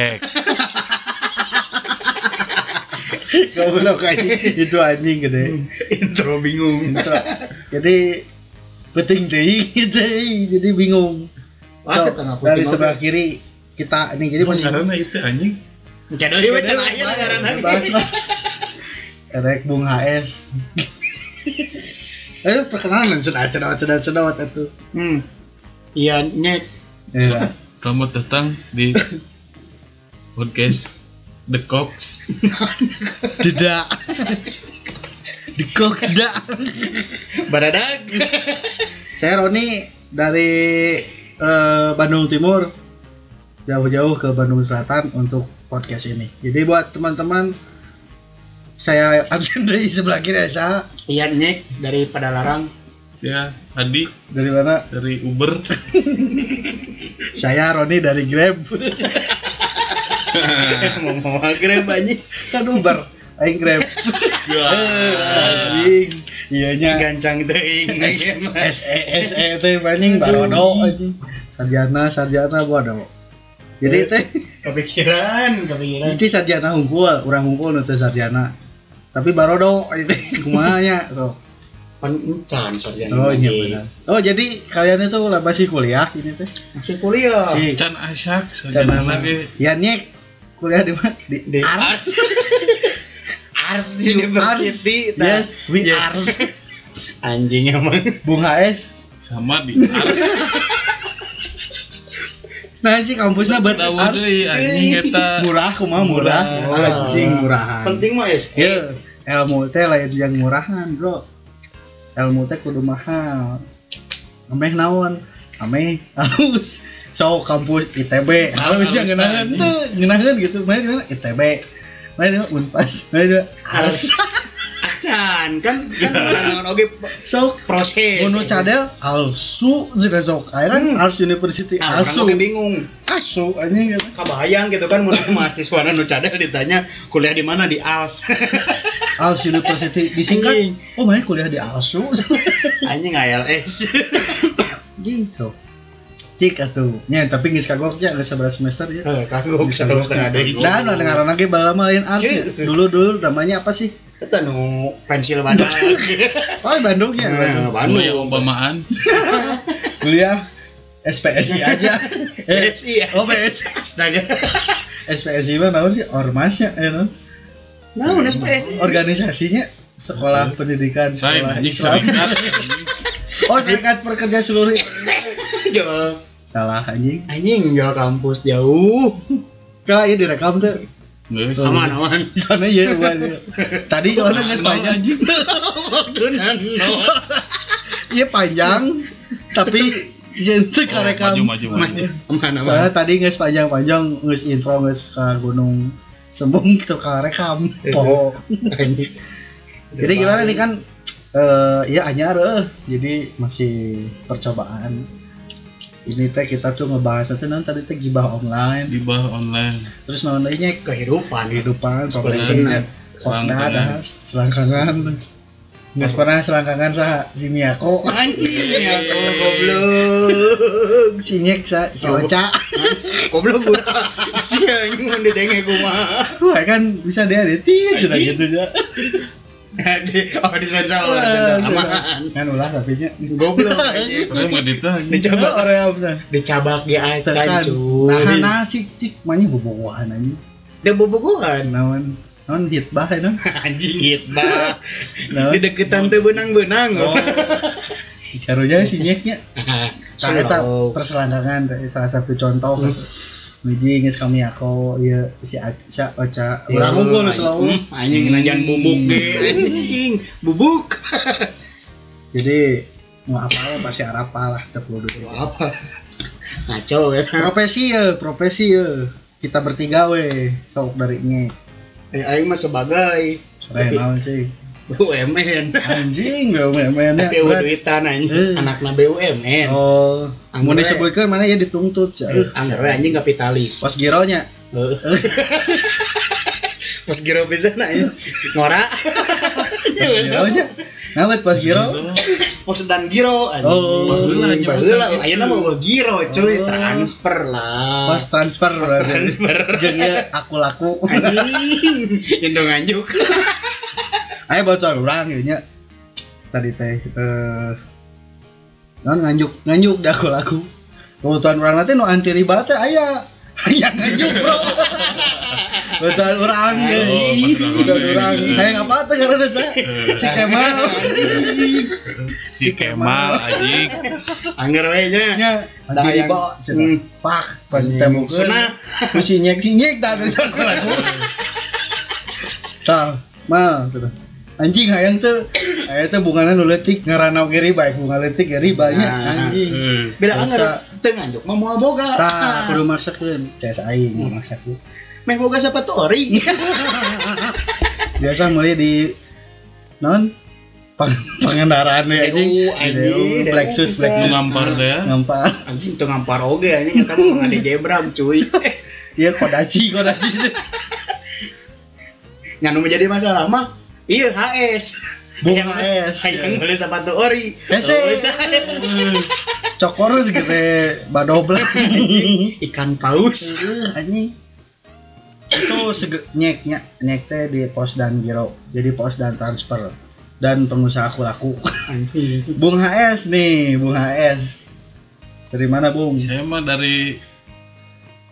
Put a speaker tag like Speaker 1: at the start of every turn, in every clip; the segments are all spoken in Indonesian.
Speaker 1: hack
Speaker 2: Goblok aja itu anjing gede.
Speaker 3: intro bingung
Speaker 2: Intro. Jadi penting deh gitu. Jadi bingung.
Speaker 3: Wah,
Speaker 2: So, dari sebelah kiri kita ini jadi masih
Speaker 1: karena itu anjing
Speaker 3: Cadel ieu cenah aya ngaran
Speaker 2: Bahas lah. Erek Bung HS. Ayo perkenalan sedot sedot sedot sedot itu.
Speaker 3: Hmm. Iya, nyet.
Speaker 2: Ya.
Speaker 1: selamat datang di podcast The Cox
Speaker 2: Tidak. Di kok tidak.
Speaker 3: Baradag.
Speaker 2: Saya Roni dari eh, Bandung Timur jauh-jauh ke Bandung Selatan untuk podcast ini. Jadi buat teman-teman saya absen dari sebelah kiri saya
Speaker 3: Iya, nyek dari Padalarang.
Speaker 1: saya Adi
Speaker 2: dari mana?
Speaker 1: dari Uber
Speaker 2: Saya Roni dari Grab.
Speaker 3: Mau mau grab anjing.
Speaker 2: kan Uber, aing Grab. Eh, anjing. Iyanya
Speaker 3: Gancang teuing.
Speaker 2: S E S E teh paling barodo anjing. Sarjana sarjana bodo. Jadi teh
Speaker 3: Kepikiran, kepikiran.
Speaker 2: Itu sarjana hungkul, orang hungkul nu teu sarjana. Tapi barodo itu kumaha nya so.
Speaker 3: Pan encan sarjana.
Speaker 2: Oh iya benar. Oh jadi kalian itu lah masih kuliah ini teh.
Speaker 3: Masih kuliah.
Speaker 2: Si
Speaker 1: Can Asak sarjana lagi
Speaker 2: Ya nyek kuliah di mana? Di, di
Speaker 3: Ars. Ars University. tah.
Speaker 2: Yes, we
Speaker 1: Yes.
Speaker 2: are.
Speaker 3: Anjing emang.
Speaker 2: Bung HS.
Speaker 1: sama di Ars
Speaker 2: Nah sih kampusnya buat Ars.
Speaker 1: anjing eta
Speaker 2: Murah kumaha murah.
Speaker 3: Murah.
Speaker 2: Anjing murahan.
Speaker 3: Penting mah es.
Speaker 2: Ya, ilmu teh lain yang murahan, Bro. Ilmu teh kudu mahal. Ameh naon? Ameh halus. So kampus ITB, Halus, yang ngenahan
Speaker 1: anjing.
Speaker 2: tuh, ngenahan gitu. Mana di mana? ITB. Mana di mana? Unpas. Mana di mana?
Speaker 3: Ars. Acan kan kan oge
Speaker 2: So
Speaker 3: proses.
Speaker 2: Unu cadel alsu sudah sok aya kan. Ars University alsu
Speaker 3: oge bingung.
Speaker 2: asu anjing gitu
Speaker 3: Kabayang gitu kan mun mahasiswa nu cadel ditanya kuliah di mana di ALS.
Speaker 2: Ars University disingkat oh mana kuliah di alsu
Speaker 3: Anjing ALS.
Speaker 2: anjing so cik atuh nya tapi geus kagok nya geus 11 semester ya
Speaker 3: Eh, kagok satu setengah deui.
Speaker 2: dan ada ngaran lagi balama lain ars ya.
Speaker 3: Iya.
Speaker 2: dulu dulu namanya apa sih
Speaker 3: Eta nu pensil badak.
Speaker 2: oh Bandung ya
Speaker 3: Nah,
Speaker 1: Bandung ya
Speaker 3: Bandung.
Speaker 1: Obamaan
Speaker 2: kuliah SPSI aja eh
Speaker 3: PSI ya.
Speaker 2: oh PS
Speaker 3: Astaga.
Speaker 2: SPSI mah naon sih ormasnya ya no?
Speaker 3: Naon SPSI?
Speaker 2: organisasinya sekolah pendidikan sekolah Islam oh serikat pekerja seluruh
Speaker 3: Jauh.
Speaker 2: Salah anjing.
Speaker 3: Anjing jauh kampus jauh.
Speaker 2: kalau ya direkam tuh
Speaker 1: Geus.
Speaker 2: Tuh.
Speaker 3: Aman aman.
Speaker 2: soalnya ya bukan tadi soalnya nggak
Speaker 1: Naon,
Speaker 2: panjang
Speaker 1: anjing.
Speaker 2: Iya panjang. Tapi jentik
Speaker 1: Oh,
Speaker 2: rekam.
Speaker 1: maju maju maju.
Speaker 2: Soalnya tadi nggak panjang panjang nggak intro nggak ke gunung sembung gitu ke rekam. Oh jadi gimana nih kan? Eh ya anyar eh. jadi masih percobaan ini teh kita tuh ngebahas nanti non tadi teh gibah online
Speaker 1: di bawah online
Speaker 2: terus non lainnya
Speaker 3: kehidupan
Speaker 2: kehidupan profesinya
Speaker 1: Selangkangan.
Speaker 2: selangkangan nggak pernah selangkangan sah si Miyako
Speaker 3: Anjing ya goblok.
Speaker 2: si Nyek sa si. Ocha
Speaker 3: Goblok gua. Si anjing mau didenge kumaha.
Speaker 2: Wah kan bisa dia ada tit gitu aja
Speaker 3: Di oh di sensor, sensor. aman.
Speaker 2: kan ulah tapi nya
Speaker 3: Goblok.
Speaker 1: Pernah nggak ditanya
Speaker 3: Dicoba.
Speaker 2: Orang apa
Speaker 3: dicabak di acan cuy.
Speaker 2: nah nah cik. Cik mana bobogohan aja
Speaker 3: Dia bobogohan.
Speaker 2: naon naon hit bah itu
Speaker 3: Anjing hitbah.
Speaker 2: naon
Speaker 3: Di deketan teh benang-benang.
Speaker 2: oh. Carunya si Nyeknya eta
Speaker 3: Slow.
Speaker 2: perselangkangan teh, salah satu contoh Wiji geus kami aku ieu si Aca Ocha urang ngumpul nu selalu
Speaker 3: Hmm, Anjing najan bubuk ge anjing. Bubuk.
Speaker 2: jadi mau apa ya pasti arapa lah teu kudu
Speaker 3: Apa? Ngaco ya.
Speaker 2: profesi ya profesi ya kita bertiga we sok dari nya
Speaker 3: Eh, Aing mah sebagai
Speaker 2: Keren naon sih
Speaker 3: BUMN.
Speaker 2: anjing gak main-mainnya
Speaker 3: Tapi duitan anjing.
Speaker 2: Eh.
Speaker 3: Anakna BUMN.
Speaker 2: oh mau disebutkan mana ya dituntut sih
Speaker 3: Anggar we anjing kapitalis.
Speaker 2: pas gironya
Speaker 3: Heuh. Pas giro bisa na ya. Ngora.
Speaker 2: pas gironya Nah, buat pas giro
Speaker 3: pos dan giro anjing.
Speaker 2: Oh,
Speaker 1: baheula
Speaker 3: ayeuna mah eueuh giro cuy
Speaker 2: Oh.
Speaker 3: transfer lah
Speaker 2: Pas transfer berarti.
Speaker 3: transfer
Speaker 2: Jeung ieu aku laku.
Speaker 3: anjing Indo nganjuk
Speaker 2: Ayo bocor urang ieu nya. Tadi teh eh non nganjuk nganjuk dah aku laku. Kebutuhan urang nanti nu anti riba teh aya. Aya nganjuk, Bro. Kebutuhan
Speaker 1: Oh,
Speaker 2: ge.
Speaker 1: kebutuhan
Speaker 2: urang.
Speaker 1: urang.
Speaker 2: Hayang apa teh karena sa? Si Kemal.
Speaker 1: si Kemal anjing
Speaker 3: Angger we nya
Speaker 2: nya
Speaker 3: Dah yang-
Speaker 2: riba cenah.
Speaker 3: Hmm.
Speaker 2: Pak, pas
Speaker 3: Anjing.
Speaker 2: temukeun.
Speaker 3: Sunah.
Speaker 2: Nu sinyek-sinyek dah nu sa aku laku. Tah, mal. Anjing hayang teh aya teh bungana nu leutik ngaranna ge riba bunga leutik ge ribanya
Speaker 3: Nah.
Speaker 2: anjing.
Speaker 1: Eh,
Speaker 3: beda angger teu nganjuk mah moal boga
Speaker 2: Tah, kudu maksakeun. CS aing maksakeun.
Speaker 3: meh boga sepatu ori
Speaker 2: Biasa mulai di non pengendaraan ya
Speaker 3: Deu,
Speaker 2: anjing. deu Lexus
Speaker 1: ngampar teh ya
Speaker 2: ngampar.
Speaker 3: anjing teu ngampar oge anjing eta mah ngade jebram cuy
Speaker 2: Iya kodachi kodachi.
Speaker 3: nyanu menjadi masalah mah iya HS
Speaker 2: Bung
Speaker 3: Hayang-
Speaker 2: HS,
Speaker 3: hayang
Speaker 2: ya.
Speaker 3: beli sepatu ori
Speaker 2: Hese.
Speaker 3: Oh, bisa.
Speaker 2: Cokorus gede badoblang.
Speaker 3: ikan paus
Speaker 2: Heeh, anjing. Itu sege- nyeknya nyek teh di pos dan giro. Jadi pos dan transfer dan pengusaha aku laku. Bung HS nih, Bung HS. Dari mana, Bung?
Speaker 1: saya mah dari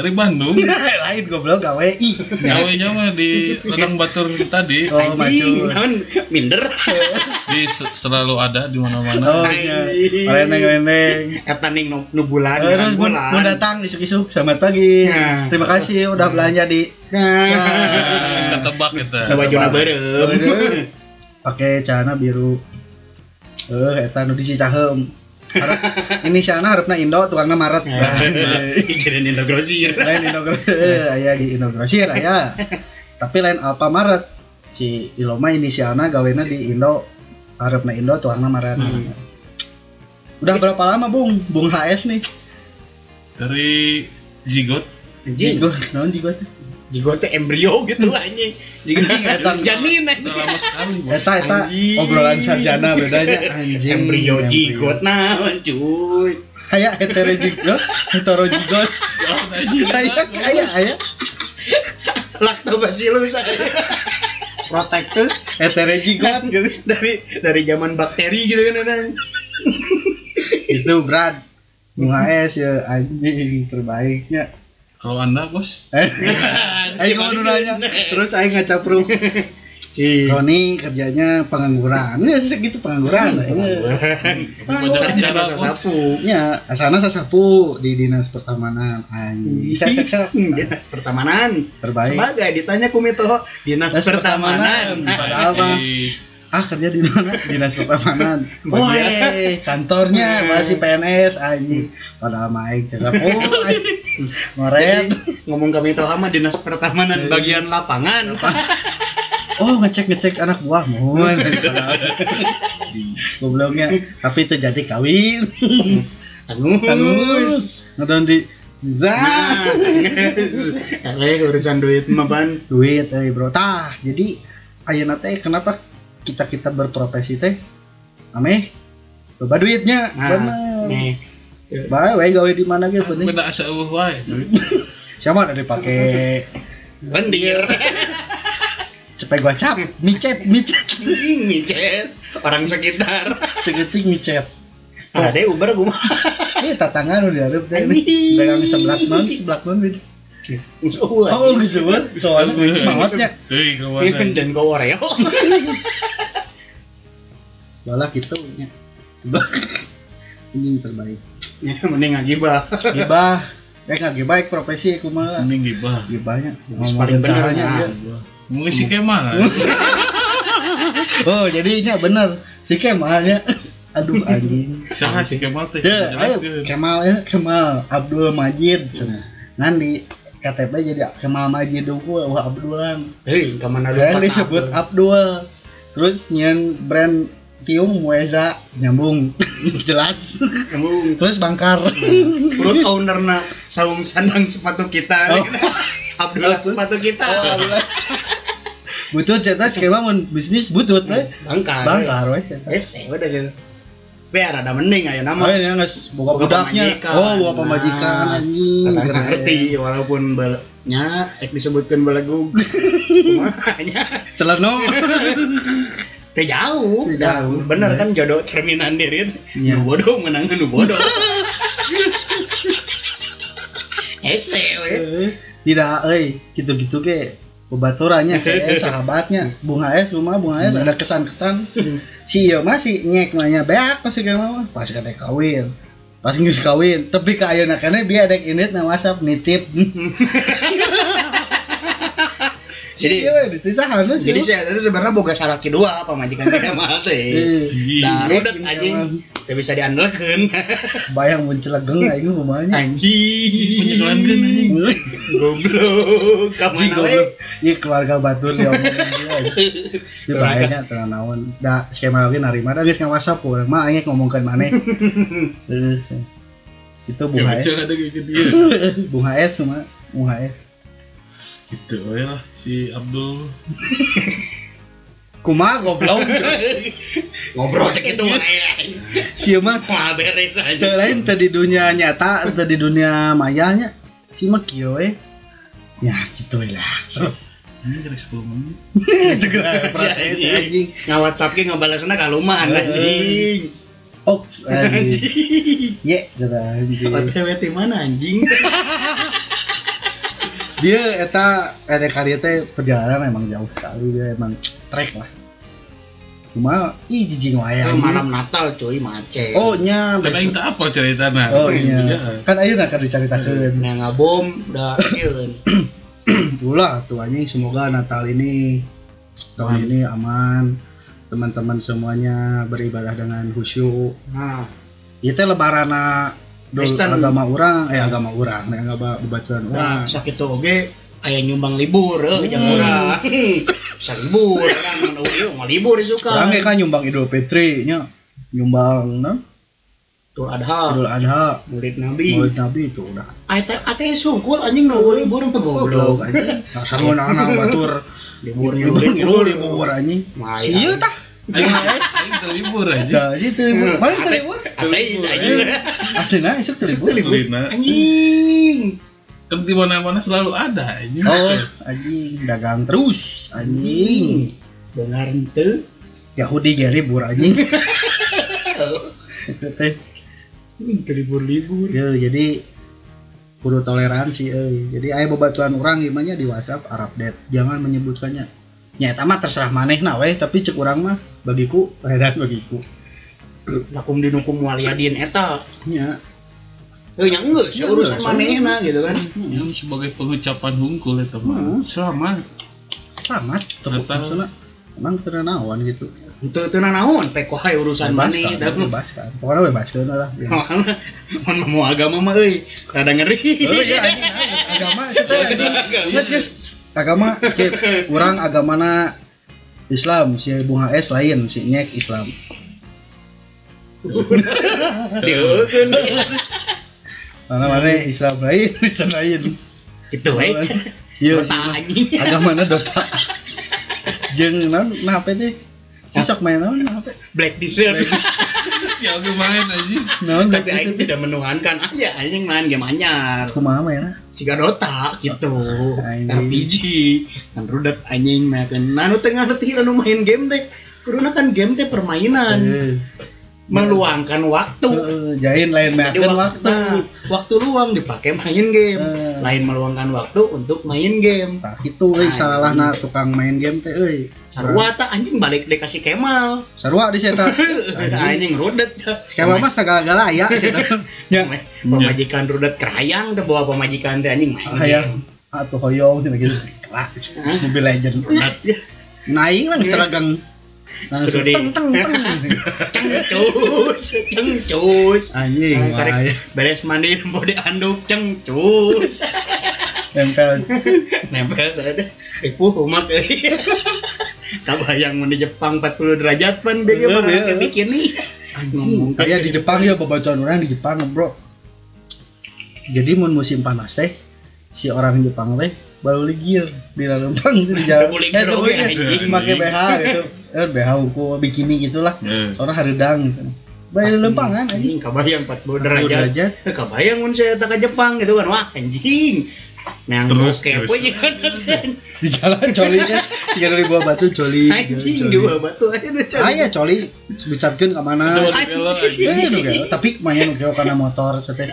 Speaker 1: dari Bandung
Speaker 2: Lain goblok KWI.
Speaker 1: Gawainya mah di Ladang Batur tadi
Speaker 2: Oh,
Speaker 3: naon minder
Speaker 1: di se- selalu ada di mana-mana
Speaker 2: Oh, iya. Reneng-reneng.
Speaker 3: eta ning nu, bulan
Speaker 2: Terus
Speaker 3: nu
Speaker 2: mau datang isuk-isuk selamat pagi.
Speaker 3: Nah.
Speaker 2: Terima kasih udah belanja di
Speaker 3: nah
Speaker 1: Geus ketebak eta
Speaker 3: sabajuna beureum
Speaker 2: pakai celana biru. Eh, eta nu disicaheum. Harap, ini sana harapna Indo, tukangna Maret.
Speaker 3: Ikirin Indo Grosir
Speaker 2: lain Indo eh, aya di Indo Grosir aya. Tapi lain Alfamaret. Si Iloma inisialna gawena di Indo, harapna Indo, tukangna Maret.
Speaker 3: Hmm.
Speaker 2: Udah berapa lama, Bung? Bung HS nih.
Speaker 1: dari Zigot
Speaker 3: anjing
Speaker 2: Jigo, naon jigo teh?
Speaker 3: Jigo embrio gitu anjing
Speaker 2: Anjing eta
Speaker 3: janin
Speaker 1: udah
Speaker 3: anjing
Speaker 1: lama sekali
Speaker 2: Eta eta
Speaker 3: Anjing.
Speaker 2: obrolan sarjana bedanya anjing.
Speaker 3: embrio jigot naon cuy
Speaker 2: Aya hetero jigot, hetero jigot. Aya aya aya.
Speaker 3: lactobacillus
Speaker 2: Protectus hetero jigot gitu.
Speaker 3: dari dari zaman bakteri gitu kan kan
Speaker 2: Itu Brad. Es ya anjing terbaiknya.
Speaker 1: kalau anda bos
Speaker 2: Ayo kamu nanya, terus aing ngacapruk.
Speaker 3: Ci.
Speaker 2: Roni kerjanya pengangguran. Ya segitu pengangguran. Ya.
Speaker 1: tapi banyak
Speaker 3: Sarjana sasapu.
Speaker 2: Ya, asana sasapu di dinas pertamanan. Anjing. Saya sek
Speaker 3: Dinas pertamanan.
Speaker 2: terbaik.
Speaker 3: Sebagai ditanya kumito dinas pertamanan.
Speaker 2: Padahal mah ah kerja di mana? Dinas pertamanan
Speaker 3: Bagian.
Speaker 2: Woi, kantornya masih PNS anjing. Padahal sasapu anjing. ngoret.
Speaker 3: Ngomong kami tahu sama dinas pertamanan bagian lapangan.
Speaker 2: oh ngecek ngecek anak buah mohon. Gobloknya tapi terjadi kawin.
Speaker 3: Angus.
Speaker 2: Angus ngedon di za
Speaker 3: Nah, urusan duit mah ban.
Speaker 2: duit eh bro. Tah jadi ayeuna teh kenapa kita kita berprofesi teh. Ame loba duitnya.
Speaker 3: Nah,
Speaker 2: bener
Speaker 3: nih.
Speaker 2: bae we gawe di mana gitu penting
Speaker 1: beda asa eueuh wae.
Speaker 2: Siapa ada dipakai
Speaker 3: Bendir.
Speaker 2: cepet gua cap. Micet micet.
Speaker 3: Micet. Orang sekitar.
Speaker 2: segetik micet.
Speaker 3: Ada Uber gua
Speaker 2: ini tatangan udah ada dagang sebelah non sebelah non
Speaker 3: Oh,
Speaker 2: oh disebut soalnya semangatnya.
Speaker 1: hei kawan
Speaker 3: dan kau Oreo.
Speaker 2: malah gitu ya sebelah. Ini terbaik.
Speaker 3: Ya, mending ngagibah.
Speaker 2: gibah eh nggak gibah eh, profesi aku malah.
Speaker 1: Mending gibah
Speaker 2: gibahnya
Speaker 3: Yang paling bener,
Speaker 2: caranya
Speaker 3: nah.
Speaker 2: dia.
Speaker 1: mungkin si Kemal.
Speaker 2: Oh jadinya bener. Si Kemalnya aduh anjing.
Speaker 1: Siapa si Kemal teh?
Speaker 2: Ya. Kemal ya Kemal. Abdul Majid. Kan di KTP jadi Kemal Majid dulu wah Abdulan
Speaker 3: Hei, ke
Speaker 2: mana
Speaker 3: lu?
Speaker 2: disebut? Abdul terus nyen brand Tiung Mueza nyambung jelas
Speaker 3: Kamu
Speaker 2: terus Bangkar
Speaker 3: perut owner na saung sandang sepatu kita.
Speaker 2: Oh.
Speaker 3: Abdullah sepatu kita.
Speaker 2: butut cerita mun bisnis butut teh
Speaker 3: Bangkar.
Speaker 2: Bangkar weh cerita.
Speaker 3: Wes, udah sih. Biar ada mending ayo
Speaker 2: Oh,
Speaker 3: nama
Speaker 2: ini nges boga
Speaker 3: Boga
Speaker 2: budaknya. Oh, boga pamajikan
Speaker 3: Nah,
Speaker 2: anjing.
Speaker 3: Ngerti walaupun balanya ek disebutkan balagu kumanya
Speaker 2: Celano.
Speaker 3: teh jauh
Speaker 2: jauh.
Speaker 3: bener kan jodoh cerminan diri
Speaker 2: Iya.
Speaker 3: nu bodoh menang nu bodoh ese we
Speaker 2: Eh, Tidak, euy, gitu-gitu ke bebaturannya CS sahabatnya. Bung HS rumah Bung HS ada kesan-kesan. Si iya masih nyek nanya beak pasti kayak mah. Pas kadek kawin. Pas ngeus kawin. Tapi ke ayeuna kana dia ada init na WhatsApp nitip
Speaker 3: Jadi-
Speaker 2: iya we dititahan sih
Speaker 3: jadi saya itu sebenarnya boga salaki dua pamajikan saya mah teh
Speaker 2: eh
Speaker 3: Nah,
Speaker 2: ini
Speaker 3: anjing. teh bisa diandalkeun
Speaker 2: bayang mencelegeng aing rumahnya
Speaker 3: anjing
Speaker 1: Penyegelankeun, anjing.
Speaker 3: goblok ka mana we
Speaker 2: goblok. Iya keluarga batur dia. Itu bahayanya tenang naon. Da skema lagi narima da geus WhatsApp urang mah aing ngomongkeun maneh. Itu Bung
Speaker 1: Ya,
Speaker 2: HS.
Speaker 1: bocor ada kayak gitu ya.
Speaker 2: Bung HS cuma Bung HS.
Speaker 1: Gitu lah si Abdul.
Speaker 2: Kumaha goblok.
Speaker 3: ngobrol cek itu
Speaker 2: Sieu mah
Speaker 3: mah beres
Speaker 2: teu
Speaker 3: aja
Speaker 2: lain teu di dunia nyata, teu di dunia mayanya. Si mah kieu we. Ya gitu we lah.
Speaker 1: Ini kira 10 menit.
Speaker 2: Gerak
Speaker 3: Si anjing. nga WhatsApp ge ngabalasna kaluman anjing
Speaker 2: Oks anjing. Ye, cenah anjing.
Speaker 3: OTW ti mana anjing
Speaker 2: dia eta ada karya teh perjalanan emang jauh sekali dia emang trek lah. Cuma ih
Speaker 3: Eh,
Speaker 2: anjing.
Speaker 3: malam Natal cuy macet.
Speaker 2: Oh nya besok.
Speaker 1: tak apa ceritana.
Speaker 2: oh iya
Speaker 1: juga.
Speaker 2: kan ayeuna kan dicaritakeun
Speaker 3: Nah ngabom udah ieu
Speaker 2: ulah tuh anjing semoga Natal ini tahun ini aman. Teman-teman semuanya beribadah dengan khusyuk.
Speaker 3: Nah.
Speaker 2: Itu lebaran dol
Speaker 3: Kristen.
Speaker 2: agama orang eh agama orang yang agama bebaturan orang
Speaker 3: Nah, sakit oge aya nyumbang libur eh
Speaker 2: Hmm.
Speaker 3: urang. Bisa libur kan mana ieu mau libur disuka.
Speaker 2: orang kan nyumbang Idul Fitri nya nyumbang nah,
Speaker 3: Tuh adha
Speaker 2: Idul Adha
Speaker 3: murid Nabi.
Speaker 2: Maulid Nabi itu udah
Speaker 3: Ate ate sungkul anjing nu libur empat goblok.
Speaker 2: Nah, sama anak batur libur
Speaker 3: libur
Speaker 2: libur libur anjing.
Speaker 3: Maya.
Speaker 2: Si ieu tah.
Speaker 1: Aing aing terlibur aja.
Speaker 2: Da situ libur. Mana teu
Speaker 3: Ate-
Speaker 2: libur?
Speaker 3: Ateis anjing.
Speaker 2: Aslina isuk teu libur.
Speaker 1: Aslina.
Speaker 3: Anjing.
Speaker 1: Kan di mana-mana selalu ada ini.
Speaker 2: Oh, anjing dagang terus anjing.
Speaker 3: Dengar ente.
Speaker 2: Yahudi ge libur anjing. Teh.
Speaker 3: libur-libur.
Speaker 2: Ya, jadi kudu toleransi euy. Jadi aya bebatuan orang gimana di WhatsApp Arab det. Jangan menyebutkannya. Ya eta mah terserah manehna we, tapi cek urang mah bagiku edan bagiku.
Speaker 3: Lakum dinukum waliadin eta.
Speaker 2: Nya.
Speaker 3: Eh nya enggak sih
Speaker 2: Ya,
Speaker 3: urusan
Speaker 2: enggak,
Speaker 3: manehna gitu kan.
Speaker 1: Ini sebagai pengucapan hungkul itu mah.
Speaker 2: Hmm.
Speaker 1: Selamat.
Speaker 2: Selamat maksudna. Emang teu naon gitu.
Speaker 3: Itu teu naon pek wae urusan
Speaker 2: kan,
Speaker 3: dah.
Speaker 2: bebas kan. Pokoknya bebas kan lah.
Speaker 3: Mun mau agama mah euy, rada ngeri.
Speaker 2: Oh iya agama.
Speaker 3: Agama.
Speaker 2: Geus geus agama skip. Urang agamana Islam, si Bung HS lain, si Nyek Islam.
Speaker 3: Dieukeun.
Speaker 2: Mana mana Islam lain, Islam lain.
Speaker 3: Gitu we.
Speaker 2: Iya,
Speaker 3: Dota anjing.
Speaker 2: agamana Dota. Jeung naon nah apa teh? Si sok main naon apa?
Speaker 3: Black Desert.
Speaker 1: Si Aldo main aja.
Speaker 2: Naon
Speaker 3: Tapi aing tidak menuhankan aja anjing main game anyar.
Speaker 2: kumaha mainna?
Speaker 3: Siga Dota gitu.
Speaker 2: Anjing.
Speaker 3: RPG. Kan rudet anjing makan. Nanu tengah ngerti anu main game teh. Karena kan game teh permainan.
Speaker 2: Eh,
Speaker 3: Meluangkan waktu.
Speaker 2: eh, Jain lain makan
Speaker 3: waktu,
Speaker 2: waktu.
Speaker 3: nah, waktu luang dipakai main game.
Speaker 2: Eh.
Speaker 3: Lain meluangkan waktu untuk main game.
Speaker 2: Tah itu euy salah na tukang main game teh euy.
Speaker 3: Sarua tak anjing balik dikasih Kemal.
Speaker 2: Sarua di eta.
Speaker 3: anjing rudet.
Speaker 2: Skema mah segala-gala ya cenah. Ya.
Speaker 3: Pemajikan rudet kerayang ke bawah pemajikan teh anjing main
Speaker 2: Hayang atau hoyong cenah gitu. Mobile Legend.
Speaker 3: Ya.
Speaker 2: Naing lah seragang. Langsung
Speaker 3: Kudu di-
Speaker 2: teng teng teng.
Speaker 3: Cengcus, cengcus.
Speaker 2: Anjing,
Speaker 3: Nah, karek beres mandi mau dianduk cengcus.
Speaker 2: Tempel.
Speaker 3: Nempel saya deh. Ipu umak euy. Kabayang mun di Jepang 40 derajat pan
Speaker 2: Iya,
Speaker 3: mah
Speaker 2: iya.
Speaker 3: bikin nih.
Speaker 2: Anjing, kayak di Jepang ya pembacaan orang di Jepang, Bro. Jadi mun musim panas teh si orang Jepang teh baru ligir di lempang itu di jalan. Eh, pokoknya
Speaker 3: anjing.
Speaker 2: Make BH gitu. Eh BH ungu bikini gitulah.
Speaker 1: Ya.
Speaker 2: Soalnya haridang gitu. Balik lempangan anjing.
Speaker 3: anjing kabayang 40
Speaker 2: 40
Speaker 3: derajat. Eh, kabayang mun saya tak ke Jepang gitu kan wah anjing Nah,
Speaker 1: Terus,
Speaker 3: kepo kan.
Speaker 2: Di jalan colinya tiga dari buah batu coli.
Speaker 3: Anjing di bawah batu aja coli.
Speaker 2: Aya coli bicarkeun ka mana?
Speaker 1: Itu
Speaker 3: Anjing.
Speaker 2: tapi manya nu gelo kana motor seteh.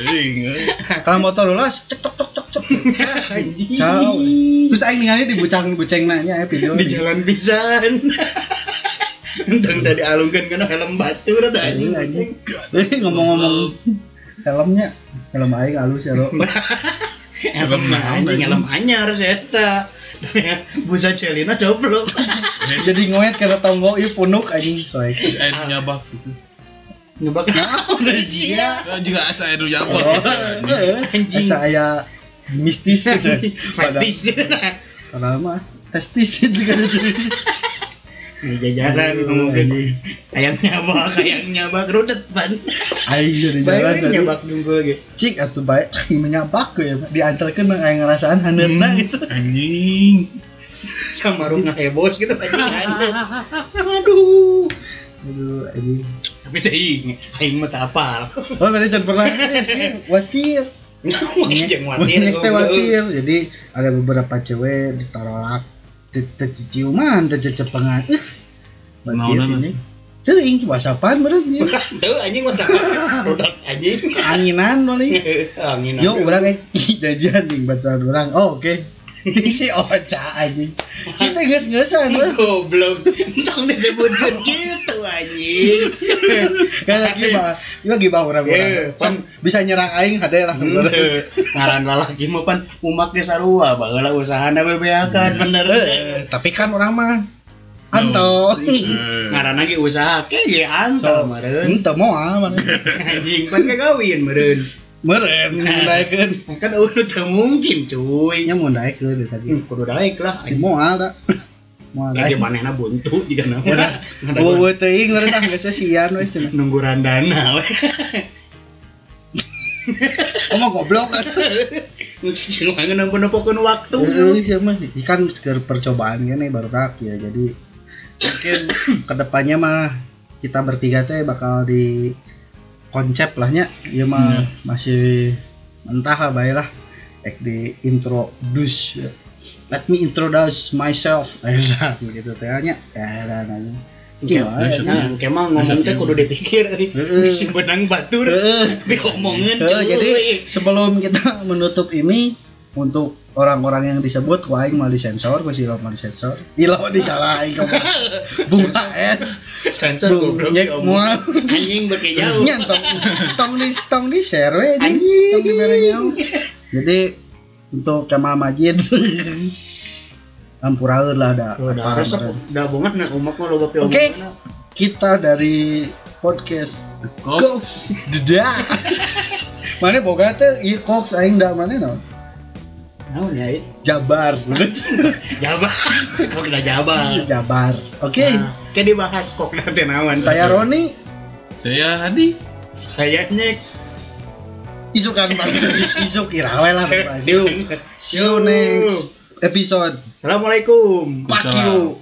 Speaker 1: Eh.
Speaker 2: Kana motor ulah cek tok tok tok tok. Ciao. Terus aing ningali di bucang buceng nanya ya video
Speaker 3: di jalan pisan. Entang tadi alungkan kena helm batu rata anjing
Speaker 2: Anjing. Eh ngomong-ngomong helmnya helm aing halus ya lo.
Speaker 3: Helm anjing helm anyar seta. Busa celina coplok.
Speaker 2: Jadi ngoet karena tonggo ieu punuk anjing soek.
Speaker 1: Terus air nyabak gitu.
Speaker 3: Ngebak naon sia.
Speaker 1: Kan juga asa air nyabak.
Speaker 2: Oh,
Speaker 1: anjing.
Speaker 3: Anjing.
Speaker 2: asa aya mistis
Speaker 3: Fetis.
Speaker 2: padahal mah testis itu kan
Speaker 3: Ini jajaran ngomongin ayam nyabak, ayam nyabak rudet ban.
Speaker 2: aing dari jalan tadi
Speaker 3: nyabak jungkul gitu.
Speaker 2: cik atuh bae menyabak ya diantarkeun mah aya ngarasaan handeutna gitu
Speaker 1: Anjing.
Speaker 3: Sama rumah hebos gitu bajingan. Aduh.
Speaker 2: Aduh anjing
Speaker 3: Tapi teh aing mah tak apal.
Speaker 2: oh berarti can pernah eh, sih watir
Speaker 3: Mungkin jeung watir.
Speaker 2: Watir jadi ada beberapa cewek ditolak ciciuman cecepengan eh
Speaker 1: Naonan,
Speaker 2: sini teuing wasapan bener ya
Speaker 3: Tuh anjing mah sama rudet anjing.
Speaker 2: anginan paling
Speaker 3: Angin.
Speaker 2: Yo, orang kayak jajan nih baturan orang. Oh, oke. si Ocha anjing. Si teh geus-geusan mah.
Speaker 3: goblok. Entong disebutkeun gitu anjing.
Speaker 2: Kan lagi bah, lagi bah orang
Speaker 3: Iya,
Speaker 2: orang. Sok bisa nyerang aing hade lah.
Speaker 3: Henteu. Ngaran lalaki mah pan umak ge sarua baheula usahana bebeakan bener.
Speaker 2: Eh, Tapi kan orang mah anto.
Speaker 1: Eh.
Speaker 3: Ngaran lagi usaha ke ge anto meureun.
Speaker 2: Ente mau aman.
Speaker 3: Anjing pan kagawin meureun.
Speaker 2: Meren mundaikeun.
Speaker 3: Kan udah teu mungkin cuy.
Speaker 2: Nya mundaikeun tadi.
Speaker 3: Hmm, Kudu daek lah.
Speaker 2: Si moal da.
Speaker 3: manehna buntu jika nama.
Speaker 2: Udah. Eueuh teuing meureun ah geus sian we cenah.
Speaker 3: Nunggu randana we.
Speaker 2: Kamu goblok kan.
Speaker 3: Cing wangeun nempo-nempokeun waktu.
Speaker 2: Heeh, sih mah kan sekedar percobaan kan baru rak ya. Jadi mungkin ke depannya mah kita bertiga teh bakal di konsep lahnya ya mah
Speaker 1: Iya.
Speaker 2: masih entah lah baik lah ek di introduce let me introduce myself. Gitu teh. Nya ya
Speaker 3: kemang ngomong teh kudu dipikir. Bisi benang batur. Diomongin
Speaker 2: jadi sebelum kita menutup ini untuk orang-orang yang disebut wah aing mal disensor ku si lo mal disensor ilo disalahin kamu bunga es
Speaker 3: sensor goblok
Speaker 2: mual
Speaker 3: Anjing beki jauh.
Speaker 2: nya tong di tong di share we anjing. Jadi untuk Kemal Majid ampuraeun lah da
Speaker 3: Udah resep udah bongan na umak mah loba
Speaker 2: Oke. kita dari podcast Cox Dedah mana boga teh ieu Cox aing da mana no
Speaker 3: Naon ya?
Speaker 2: Jabar
Speaker 3: Jabar. Kok udah jabar.
Speaker 2: Jabar oke
Speaker 3: Nah, Kayak dibahas kok nanti nawan.
Speaker 2: saya Roni
Speaker 1: saya Hadi.
Speaker 3: saya nyek.
Speaker 2: Isukan isuk irawe lah see you next. Episode.
Speaker 3: Assalamualaikum.
Speaker 2: you